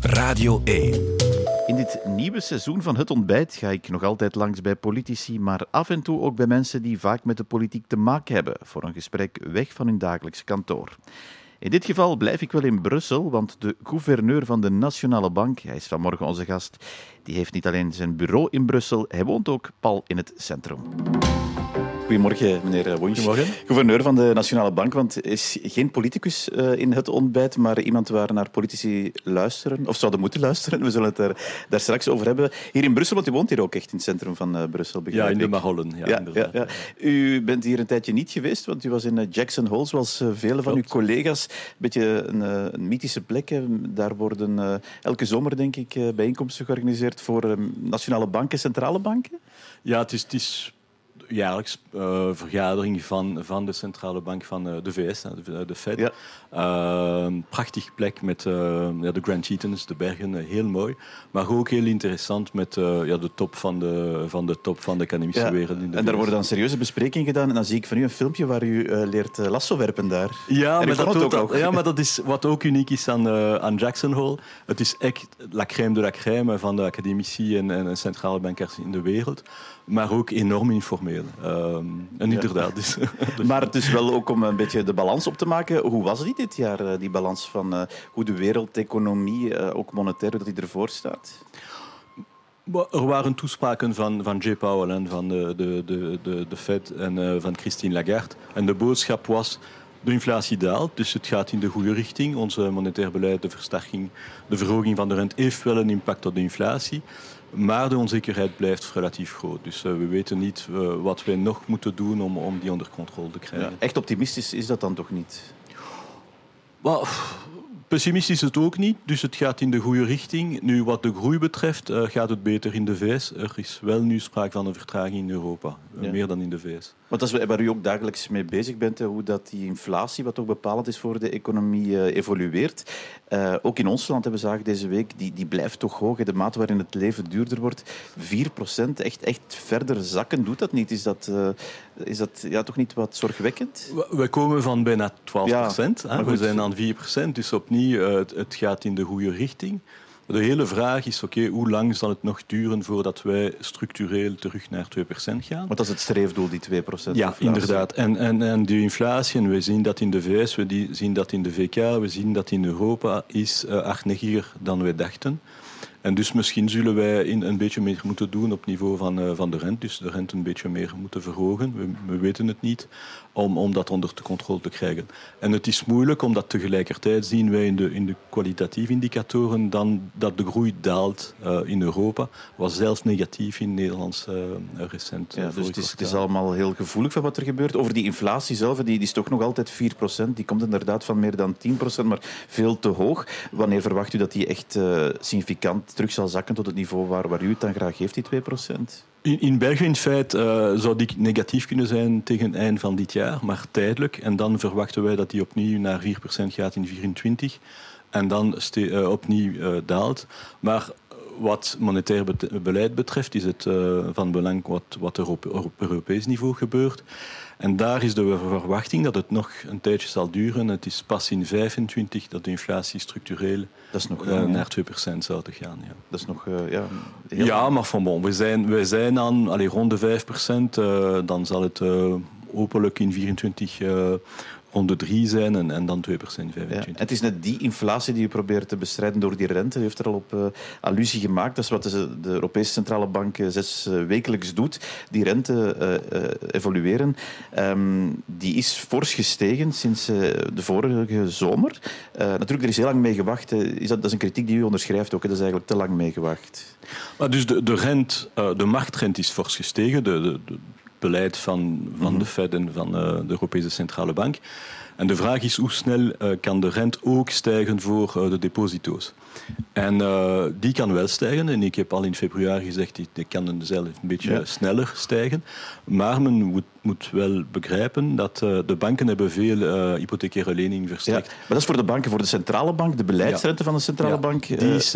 Radio 1. In dit nieuwe seizoen van Het Ontbijt ga ik nog altijd langs bij politici, maar af en toe ook bij mensen die vaak met de politiek te maken hebben, voor een gesprek weg van hun dagelijkse kantoor. In dit geval blijf ik wel in Brussel, want de gouverneur van de Nationale Bank, hij is vanmorgen onze gast, die heeft niet alleen zijn bureau in Brussel, hij woont ook pal in het centrum. Goedemorgen, meneer Wunsch. Goedemorgen. Gouverneur van de Nationale Bank, want er is geen politicus uh, in het ontbijt, maar iemand waar naar politici luisteren, of zouden moeten luisteren. We zullen het daar, daar straks over hebben. Hier in Brussel, want u woont hier ook echt in het centrum van uh, Brussel, Ja, in de Marollen. Ja, ja, ja, ja, U bent hier een tijdje niet geweest, want u was in Jackson Hole, zoals vele van uw collega's. Een beetje een, een mythische plek. Daar worden elke zomer, denk ik, bijeenkomsten georganiseerd voor nationale banken, centrale banken. Ja, het is, het is jaarlijks uh, vergadering van, van de centrale bank van uh, de VS, de, de Fed. Ja. Uh, prachtig plek met ja, de Grand Tetons, de bergen, heel mooi. Maar ook heel interessant met ja, de top van de, van de top van de academische ja. wereld. In de en daar worden dan serieuze besprekingen gedaan. En dan zie ik van u een filmpje waar u leert lasso werpen daar. Ja, maar dat, ook dat, ja, maar dat is wat ook uniek is aan, aan Jackson Hole. Het is echt la crème de la crème van de academici en, en centrale bankers in de wereld. Maar ook enorm informeel. Um, en inderdaad. Dus, maar het is wel ook om een beetje de balans op te maken. Hoe was die dit jaar, die balans van uh, hoe de wereldeconomie, uh, ook monetair, dat die ervoor staat? Er waren toespraken van, van Jay Powell en van de, de, de, de, Fed en uh, van Christine Lagarde. En de boodschap was de inflatie daalt, dus het gaat in de goede richting. Onze monetair beleid, de versterking, de verhoging van de rente heeft wel een impact op de inflatie. Maar de onzekerheid blijft relatief groot. Dus uh, we weten niet uh, wat wij nog moeten doen om, om die onder controle te krijgen. Ja, echt optimistisch is dat dan toch niet? Well, Pessimistisch is het ook niet, dus het gaat in de goede richting. Nu, wat de groei betreft, uh, gaat het beter in de VS. Er is wel nu sprake van een vertraging in Europa, ja. meer dan in de VS. Want dat is waar u ook dagelijks mee bezig bent, hoe dat die inflatie, wat ook bepalend is voor de economie, uh, evolueert. Uh, ook in ons land hebben we zagen deze week, die, die blijft toch hoog. De mate waarin het leven duurder wordt, 4% echt, echt verder zakken, doet dat niet? Is dat, is dat ja, toch niet wat zorgwekkend? We komen van bijna 12 procent. Ja, we zijn aan 4% dus opnieuw het, het, gaat in de goede richting. De hele vraag is, oké, okay, hoe lang zal het nog duren voordat wij structureel terug naar 2% gaan? Want dat is het streefdoel, die 2%. Ja, inflatie. inderdaad. En, en, en die inflatie, en we zien dat in de VS, we zien dat in de VK, we zien dat in Europa, is uh, hardnekkiger dan wij dachten. En dus misschien zullen wij in een beetje meer moeten doen op niveau van, uh, van de rente. Dus de rente een beetje meer moeten verhogen. We, we, weten het niet. Om, om dat onder de controle te krijgen. En het is moeilijk, omdat tegelijkertijd zien wij in de, in de kwalitatieve indicatoren dan dat de groei daalt uh, in Europa. Was zelfs negatief in Nederland uh, recent. Ja, dus het is, het is, allemaal heel gevoelig van wat er gebeurt. Over die inflatie zelf, die, die is toch nog altijd 4%. Die komt inderdaad van meer dan 10%, maar veel te hoog. Wanneer verwacht u dat die echt significant terug zal zakken tot het niveau waar, waar u het dan graag heeft, die 2%? In, in België in feite uh, zou die negatief kunnen zijn tegen het eind van dit jaar, maar tijdelijk. En dan verwachten wij dat die opnieuw naar 4% gaat in 2024 en dan uh, opnieuw uh, daalt. Maar wat monetair beleid betreft is het van belang wat, wat er op, op Europees niveau gebeurt. En daar is de verwachting dat het nog een tijdje zal duren. Het is pas in 2025 dat de inflatie structureel dat is nog, uh, naar 2% zou te gaan. Ja. Dat is nog... Uh, ja, heel ja, maar van bon, we zijn, we zijn aan allee, rond de 5%. Uh, dan zal het hopelijk in 24 rond de 3 zijn en, en dan 2% 25. Ja, het is net die inflatie die je probeert te bestrijden door die rente. U heeft er al op uh, allusie gemaakt. Dat is wat de, de Europese Centrale Bank uh, zes uh, wekelijks doet. Die rente evolueren. Um, die is fors gestegen sinds de vorige zomer. natuurlijk, er is heel lang mee gewacht. is dat, dat is een kritiek die u onderschrijft ook. Dat is eigenlijk te lang mee gewacht. Maar dus de, de, rent, de marktrente is fors gestegen. De, de, beleid van, van de mhm. Fed en van uh, de Europese Centrale Bank. En de vraag is hoe snel uh, kan de rente ook stijgen voor uh, de deposito's. En die kan wel stijgen. En ik heb al in februari gezegd, die, die kan zelf een beetje ja. sneller stijgen. Maar men moet, moet wel begrijpen dat de banken hebben veel hypothecaire leningen verstrekt. Ja, maar dat is voor de banken, voor de centrale bank, de beleidsrente ja. van de centrale bank. Die is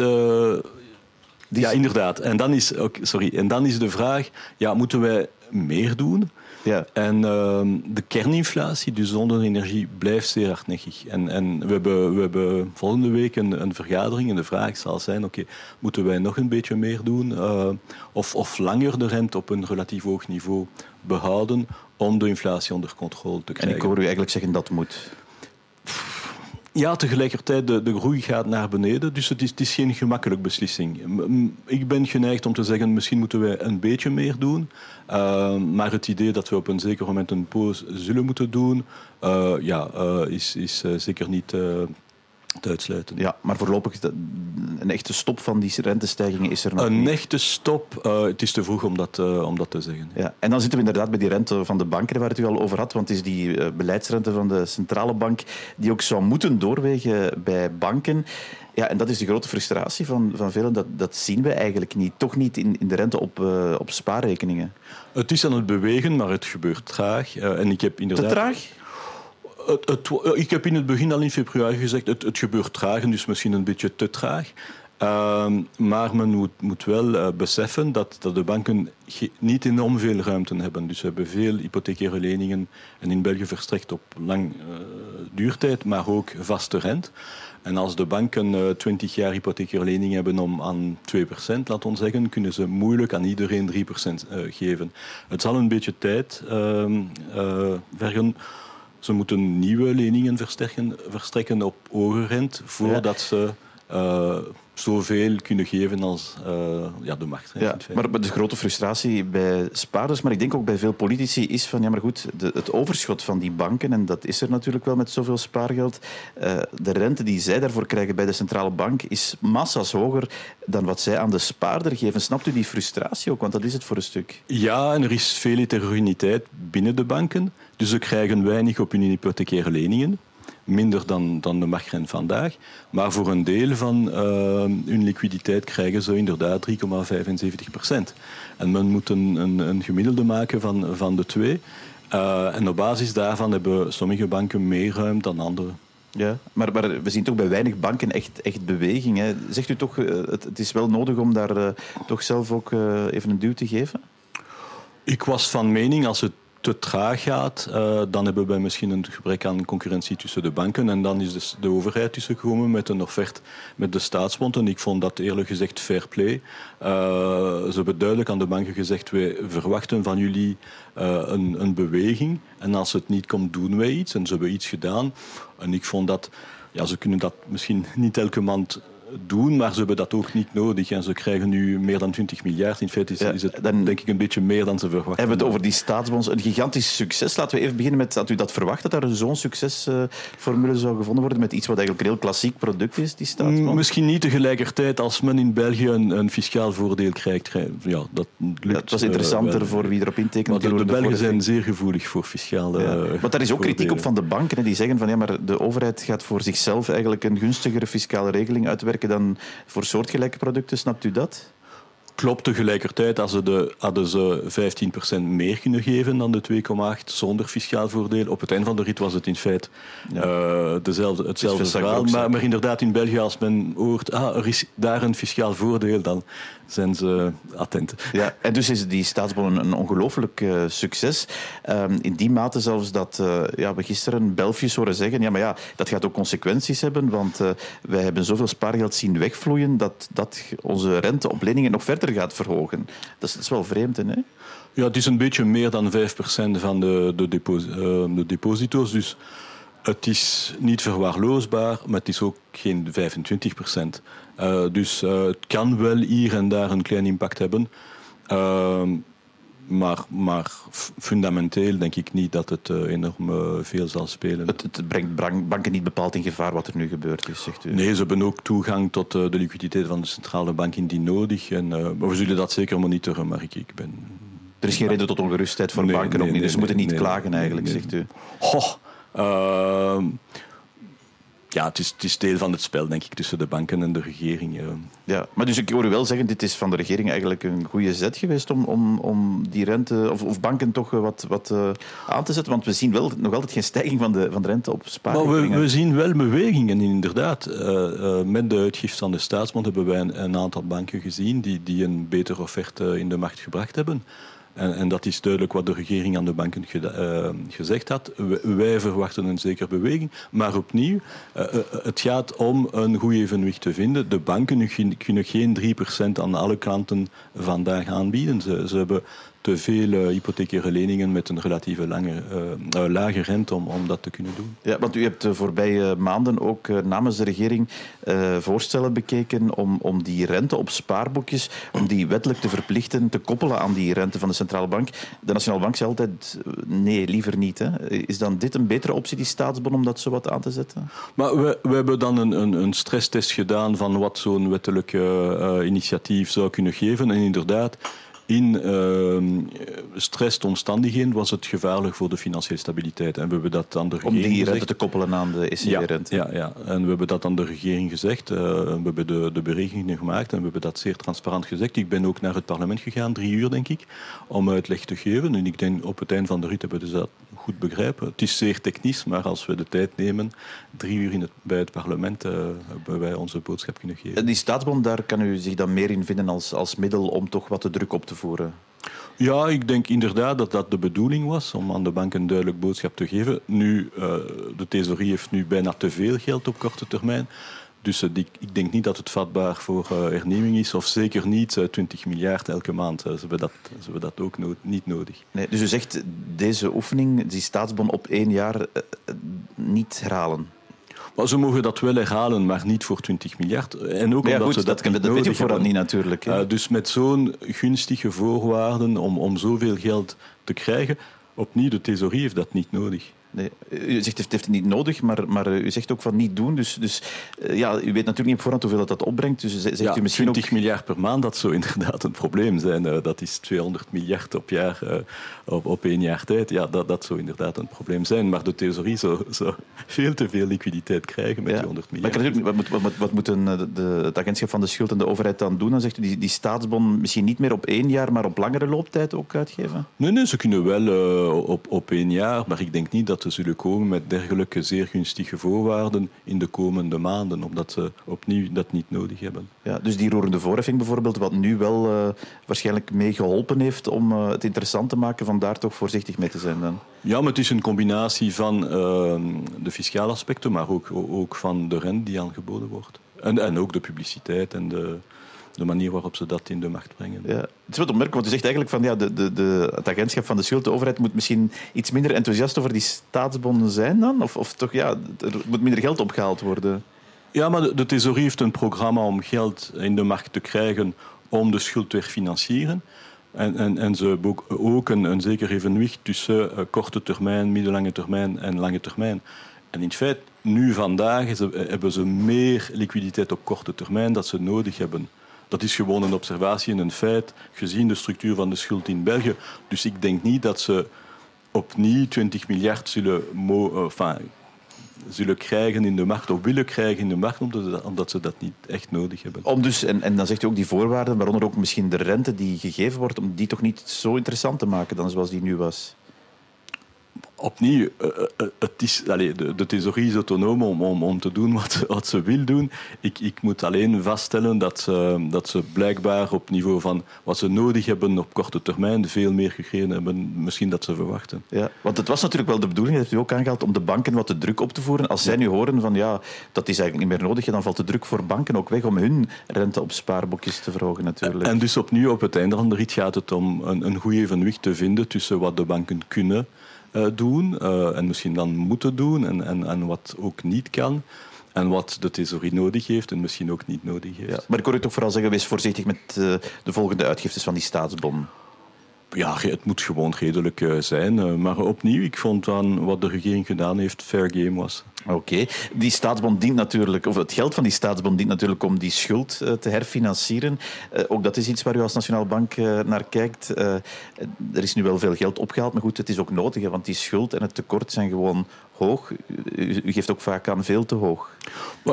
ja, inderdaad. En dan is, sorry, en dan is de vraag, ja, moeten wij meer doen. Ja. En ehm, de kerninflatie, dus zonder energie, blijft zeer hardnekkig. En, en we, hebben, we hebben volgende week een, een vergadering en de vraag zal zijn, oké, moeten wij nog een beetje meer doen? Uh, of, of langer de rente op een relatief hoog niveau behouden om de inflatie onder controle te krijgen? En ik hoor u eigenlijk zeggen dat moet. Ja, tegelijkertijd, de, de groei gaat naar beneden, dus het is, het is geen gemakkelijke beslissing. Ik ben geneigd om te zeggen, misschien moeten wij een beetje meer doen. Uh, maar het idee dat we op een zeker moment een poos zullen moeten doen, uh, ja, uh, is, is zeker niet te uitsluiten. Ja, maar voorlopig een echte stop van die rentestijgingen is er nog een niet. Een echte stop, uh, het is te vroeg om dat, uh, om dat te zeggen. Ja, en dan zitten we inderdaad bij die rente van de banken waar het u al over had, want het is die uh, beleidsrente van de centrale bank die ook zou moeten doorwegen bij banken. Ja, en dat is de grote frustratie van, van velen. Dat, dat zien we eigenlijk niet. Toch niet in, in de rente op, op spaarrekeningen. Het is aan het bewegen, maar het gebeurt traag. en ik heb inderdaad... Te traag? Het, ik heb in het begin al in februari gezegd, het, het gebeurt traag dus misschien een beetje te traag. Uh, maar men moet, moet wel uh, beseffen dat, dat de banken niet enorm veel ruimte hebben. Dus we hebben veel hypothecaire leningen en in België verstrekt op lang uh, duurtijd, maar ook vaste rente. En als de banken 20 jaar hypothecaire lening hebben om aan 2%, laat ons zeggen, kunnen ze moeilijk aan iedereen 3% geven. Het zal een beetje tijd ehm, vergen ze moeten nieuwe leningen verstrekken, verstrekken op hoge rente voordat ja. ze uh, zoveel kunnen geven als uh, ja, de macht. Ja, maar de grote frustratie bij spaarders, maar ik denk ook bij veel politici, is van ja, maar goed, de, het overschot van die banken, en dat is er natuurlijk wel met zoveel spaargeld, uh, de rente die zij daarvoor krijgen bij de centrale bank is massa's hoger dan wat zij aan de spaarder geven. Snapt u die frustratie ook? Want dat is het voor een stuk. Ja, en er is veel heterogeniteit binnen de banken. Dus ze krijgen weinig op hun hypothecaire leningen. Minder dan, dan de marktrente vandaag. Maar voor een deel van uh, hun liquiditeit krijgen ze inderdaad 3,75 procent. En men moet een, een, een, gemiddelde maken van, van de twee. Uh, en op basis daarvan hebben sommige banken meer ruimte dan andere. Ja, maar, maar, we zien toch bij weinig banken echt, echt beweging. Hè. Zegt u toch, het, het is wel nodig om daar uh, toch zelf ook even een duw te geven? Ik was van mening, als het te traag gaat, uh, dan hebben wij misschien een gebrek aan concurrentie tussen de banken. En dan is dus de overheid tussengekomen met een offerte met de staatsbond. En ik vond dat eerlijk gezegd fair play. Uh, ze hebben duidelijk aan de banken gezegd, wij verwachten van jullie uh, een, een beweging. En als het niet komt, doen wij iets. En ze hebben iets gedaan. En ik vond dat, ja, ze kunnen dat misschien niet elke maand doen, maar ze hebben dat ook niet nodig. En ze krijgen nu meer dan 20 miljard. In feite is, ja, is het dan denk ik een beetje meer dan ze verwachten. Hebben we het over die staatsbonds. Een gigantisch succes. Laten we even beginnen met dat u dat verwacht, dat er zo'n succesformule zou gevonden worden met iets wat eigenlijk een heel klassiek product is, die staatsbond? Misschien niet tegelijkertijd als men in België een, een fiscaal voordeel krijgt. Ja, dat lukt. Was interessanter uh, voor wie erop intekent. De, de Belgen zijn zeer gevoelig voor fiscale ja. Maar daar is ook kritiek op van de banken, hè, die zeggen van ja, maar de overheid gaat voor zichzelf eigenlijk een gunstigere fiscale regeling uitwerken dan voor soortgelijke producten. Snapt u dat? Klopt tegelijkertijd, als ze de, hadden ze 15% meer kunnen geven dan de 2,8 zonder fiscaal voordeel. Op het einde van de rit was het in feite ja. uh, dezelfde, hetzelfde verhaal. Maar, maar, inderdaad, in België, als men hoort, ah, er is daar een fiscaal voordeel, dan zijn ze attent. Ja, en dus is die staatsbon een ongelooflijk uh, succes. Um, in die mate zelfs dat uh, ja, we gisteren Belfius horen zeggen, ja, maar ja, dat gaat ook consequenties hebben, want wij hebben zoveel spaargeld zien wegvloeien dat, dat onze rente op leningen nog gaat verhogen. Dat is, wel vreemd, hè? Ja, het is een beetje meer dan 5% van de, uh, de deposito's. Dus het is niet verwaarloosbaar, maar het is ook geen 25 procent. Uh, dus uh, het kan wel hier en daar een klein impact hebben. Uh, maar, maar fundamenteel denk ik niet dat het enorm veel zal spelen. Het, het, brengt banken niet bepaald in gevaar wat er nu gebeurd is, zegt u? Nee, ze hebben ook toegang tot de liquiditeit van de centrale bank indien nodig. En, we zullen dat zeker monitoren, maar ik, ik ben... Er is geen reden tot ongerustheid voor nee, banken nee, ook niet, dus ze moeten niet klagen eigenlijk, zegt u. Uh, ja, het is, het is deel van het spel, denk ik, tussen de banken en de regering. Ja, maar dus ik hoor u wel zeggen, dit is van de regering eigenlijk een goede zet geweest om, om, om die rente, of, of banken toch wat, wat uh, aan te zetten. Want we zien wel nog altijd geen stijging van de, van de rente op spaarrekeningen. Maar we, we zien wel bewegingen, inderdaad. Uh, uh, met de uitgift van de staatsbond hebben wij een, een, aantal banken gezien die, die een betere offerte in de markt gebracht hebben. En, en, dat is duidelijk wat de regering aan de banken uh, gezegd had. Wij verwachten een zekere beweging. Maar opnieuw, uh, het gaat om een goed evenwicht te vinden. De banken kunnen geen 3% aan alle klanten vandaag aanbieden. Ze, ze hebben te veel uh, hypothecaire leningen met een relatief lange, uh, lage rente om, om dat te kunnen doen. Ja, want u hebt de voorbije maanden ook namens de regering voorstellen bekeken om, om die rente op spaarboekjes, om die wettelijk te verplichten, te koppelen aan die rente van de centrale bank. De Nationale Bank zei altijd nee, liever niet. Hè. Is dan dit een betere optie, die staatsbon, om dat zo wat aan te zetten? Maar we, we hebben dan een, een, een stresstest gedaan van wat zo'n wettelijk initiatief zou kunnen geven. En inderdaad, in uh, omstandigheden was het gevaarlijk voor de financiële stabiliteit. En we hebben dat aan de regering Om die rente te koppelen aan de ECB-rente. Ja, ja, ja, en we hebben dat aan de regering gezegd. Uh, we hebben de, de berekeningen gemaakt en we hebben dat zeer transparant gezegd. Ik ben ook naar het parlement gegaan, drie uur denk ik, om uitleg te geven. En ik denk op het eind van de rit hebben we dus dat goed begrijpen. Het is zeer technisch, maar als we de tijd nemen, drie uur in het, bij het parlement, uh, hebben wij onze boodschap kunnen geven. Die staatsbond, daar kan u zich dan meer in vinden als, als middel om toch wat de druk op te voeren? Ja, ik denk inderdaad dat dat de bedoeling was, om aan de bank een duidelijk boodschap te geven. Nu, uh, de thesorie heeft nu bijna te veel geld op korte termijn. Dus uh, die, ik denk niet dat het vatbaar voor uh, herneming is, of zeker niet 20 miljard elke maand. ze, hebben dat, ze hebben dat ook no niet nodig. Nee, dus u zegt deze oefening, die staatsbon op één jaar, niet herhalen? Maar ze mogen dat wel herhalen, maar niet voor 20 miljard. En ook ja, omdat goed, ze dat, dat, dat, weet je vooral niet natuurlijk. Uh, dus met zo'n gunstige voorwaarden om, om zoveel geld te krijgen, opnieuw, de thesorie heeft dat niet nodig. Nee, u zegt het heeft het niet nodig, maar, maar u zegt ook van niet doen. Dus, dus ja, u weet natuurlijk niet op voorhand hoeveel dat, dat opbrengt. Dus zegt ja, u misschien 20 ook... miljard per maand, dat zou inderdaad een probleem zijn. Dat is 200 miljard op jaar, op, op één jaar tijd. Ja, dat, dat zou inderdaad een probleem zijn. Maar de theorie zou, zou veel te veel liquiditeit krijgen met ja. die 100 miljard. Maar wat moet, wat, moet, wat moet een, de, het agentschap van de schuld en de overheid dan doen? Dan zegt u die, die staatsbon misschien niet meer op één jaar, maar op langere looptijd ook uitgeven? Nee, nee ze kunnen wel uh, op, op één jaar. Maar ik denk niet dat zullen komen met dergelijke zeer gunstige voorwaarden in de komende maanden, omdat ze opnieuw dat niet nodig hebben. Ja, dus die roerende voorheffing bijvoorbeeld, wat nu wel uh, waarschijnlijk mee geholpen heeft om uh, het interessant te maken, van daar toch voorzichtig mee te zijn dan? Ja, maar het is een combinatie van uh, de fiscale aspecten, maar ook, ook van de rente die aangeboden wordt. En, en ook de publiciteit en de, de manier waarop ze dat in de macht brengen. Ja. Het is wat opmerkelijk, want u zegt eigenlijk van ja, de, de, de, het agentschap van de schuld, de overheid, moet misschien iets minder enthousiast over die staatsbonden zijn dan? Of, of toch, ja, er moet minder geld opgehaald worden? Ja, maar de, de heeft een programma om geld in de markt te krijgen om de schuld te herfinancieren. En, en, en ze ook, ook een, een zeker evenwicht tussen uh, korte termijn, middellange termijn en lange termijn. En in feite, nu vandaag hebben ze meer liquiditeit op korte termijn dat ze nodig hebben. Dat is gewoon een observatie en een feit, gezien de structuur van de schuld in België. Dus ik denk niet dat ze opnieuw 20 miljard zullen, enfin, zullen krijgen in de markt of willen krijgen in de omdat, omdat ze dat niet echt nodig hebben. Om dus, en, en dan zegt u ook die voorwaarden, waaronder ook misschien de rente die gegeven wordt, om die toch niet zo interessant te maken dan zoals die nu was? Opnieuw, uh, uh, het is, allez, de, de is autonoom om, om, om te doen wat, wat ze wil doen. Ik, ik moet alleen vaststellen dat ze, dat ze blijkbaar op niveau van wat ze nodig hebben op korte termijn veel meer gekregen hebben, misschien dat ze verwachten. Ja, want het was natuurlijk wel de bedoeling, dat heeft u ook aangehaald, om de banken wat de druk op te voeren. Als zij nu horen van ja, dat is eigenlijk niet meer nodig, dan valt de druk voor banken ook weg om hun rente op spaarboekjes te verhogen natuurlijk. En dus opnieuw op het einde van de rit gaat het om een, een goed evenwicht te vinden tussen wat de banken kunnen doen uh, en misschien dan moeten doen en, en, en wat ook niet kan. En wat de thesorie nodig heeft en misschien ook niet nodig heeft. Ja, maar ik hoor u toch vooral zeggen, wees voorzichtig met uh, de volgende uitgiftes van die staatsbon. Ja, het moet gewoon redelijk uh, zijn. Uh, maar opnieuw, ik vond dan wat de regering gedaan heeft, fair game was. Oké. Okay. Die staatsbond dient natuurlijk, of het geld van die staatsbond dient natuurlijk om die schuld uh, te herfinancieren. ook dat is iets waar u als Nationale Bank naar kijkt. er is nu wel veel geld opgehaald, maar goed, het is ook nodig, want die schuld en het tekort zijn gewoon hoog. U, u geeft ook vaak aan veel te hoog.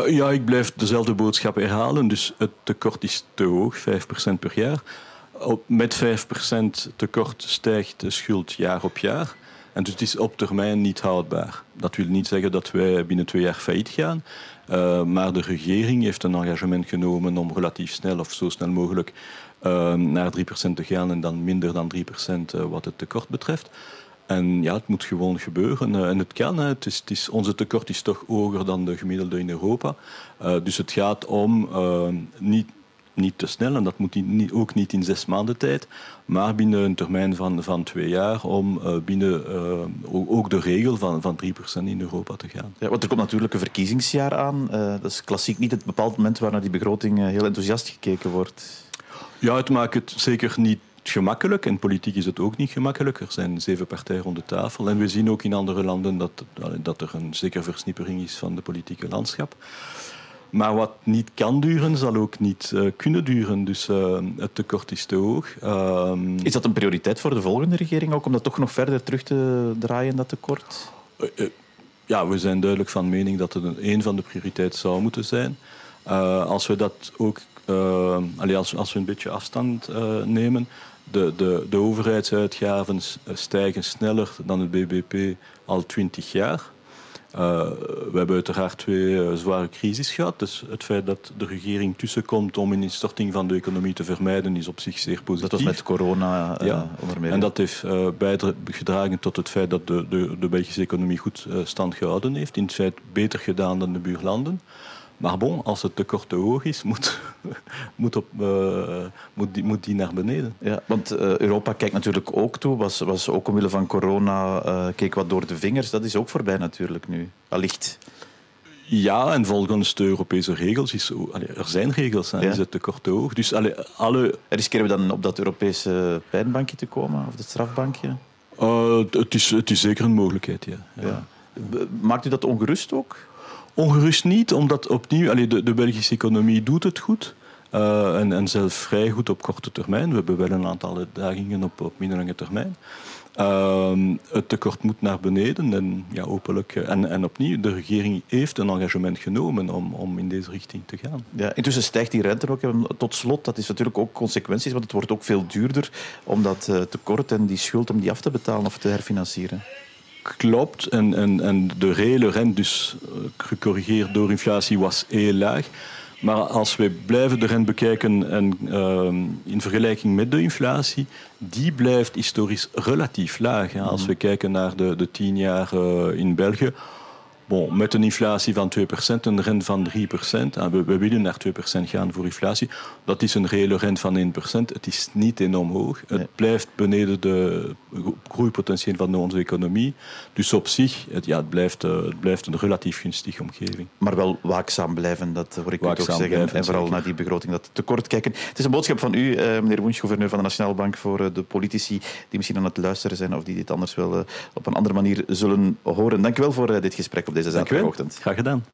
Ja, ik blijf dezelfde boodschap herhalen. Dus het tekort is te hoog, 5% per jaar. Op, met 5% tekort stijgt de schuld jaar op jaar. En dus het is op termijn niet houdbaar. Dat wil niet zeggen dat wij binnen twee jaar failliet gaan. Uh, maar de regering heeft een engagement genomen om relatief snel of zo snel mogelijk uh, naar 3% te gaan en dan minder dan 3% uh, wat het tekort betreft. En ja, het moet gewoon gebeuren. Uh, en het kan. Hè. Het is, het is, onze tekort is toch hoger dan de gemiddelde in Europa. Dus het gaat om uh, niet, niet te snel, en dat moet niet, ook niet in zes maanden tijd, maar binnen een termijn van, van twee jaar om binnen ook de regel van, van 3% in Europa te gaan. Ja, want er komt natuurlijk een verkiezingsjaar aan. dat is klassiek niet het bepaald moment waar naar die begroting heel enthousiast gekeken wordt. Ja, het maakt het zeker niet gemakkelijk. En politiek is het ook niet gemakkelijk. Er zijn zeven partijen rond de tafel. En we zien ook in andere landen dat, dat er een zekere versnippering is van de politieke landschap. Maar wat niet kan duren, zal ook niet uh, kunnen duren. Dus uh, het tekort is te hoog. Uh, is dat een prioriteit voor de volgende regering ook, om dat toch nog verder terug te draaien, dat tekort? Eh, ja, we zijn duidelijk van mening dat het een, van de prioriteiten zou moeten zijn. als we dat ook als, als, we een beetje afstand nemen, de, de, de overheidsuitgaven stijgen sneller dan het BBP al twintig jaar. Uh, we hebben uiteraard twee zware crisis gehad. Dus het feit dat de regering tussenkomt om een instorting van de economie te vermijden, is op zich zeer positief. Dat was met corona uh, ja. onder meer. En dat heeft bijgedragen tot het feit dat de, de, de Belgische economie goed stand gehouden heeft. In het feit beter gedaan dan de buurlanden. Maar bon, als het tekort te hoog is, moet, moet, op, uh, moet, die, moet die naar beneden. Ja, want uh, Europa kijkt natuurlijk ook toe, was, was ook omwille van corona, uh, keek wat door de vingers. Dat is ook voorbij natuurlijk nu, allicht. Ja, en volgens de Europese regels is allee, er zijn regels, hè, ja. is het tekort te hoog. Dus allee, alle... Riskeren we dan op dat Europese pijnbankje te komen, of dat strafbankje? het, is, het is zeker een mogelijkheid, ja. ja. ja. Maakt u dat ongerust ook? Ongerust niet, omdat opnieuw, allee, de, de Belgische economie doet het goed. Uh, en, en zelfs vrij goed op korte termijn. We hebben wel een aantal uitdagingen op, op middellange termijn. Uh, het tekort moet naar beneden en, ja, openlijk, en, en opnieuw, de regering heeft een engagement genomen om, om in deze richting te gaan. Ja, intussen stijgt die rente ook. Tot slot, dat is natuurlijk ook consequenties, want het wordt ook veel duurder om dat uh, tekort en die schuld om die af te betalen of te herfinancieren klopt. En, en, en de reële rente, dus eh, gecorrigeerd door inflatie, was heel laag. Maar als we blijven de rente bekijken en, uh, in vergelijking met de inflatie, die blijft historisch relatief laag. Hè. Als mhm. we kijken naar de, de tien jaar uh, in België, Bon, met een inflatie van 2%, een rente van 3%. We, we willen naar 2% gaan voor inflatie. Dat is een reële rente van 1%. Het is niet enorm hoog. Het blijft beneden de groeipotentieel van onze economie. Dus op zich, het, ja, het, blijft, uh, het blijft een relatief gunstige omgeving. Maar wel waakzaam blijven, dat hoor ik u ook zeggen. Blijven, en vooral zeker. naar die begroting, dat tekort kijken. Het is een boodschap van u, uh, meneer Woens, gouverneur van de Nationale Bank, voor uh, de politici die misschien aan het luisteren zijn of die dit anders wel op een andere manier zullen horen. Dank u wel voor dit gesprek op deze zaterdagochtend. Graag gedaan.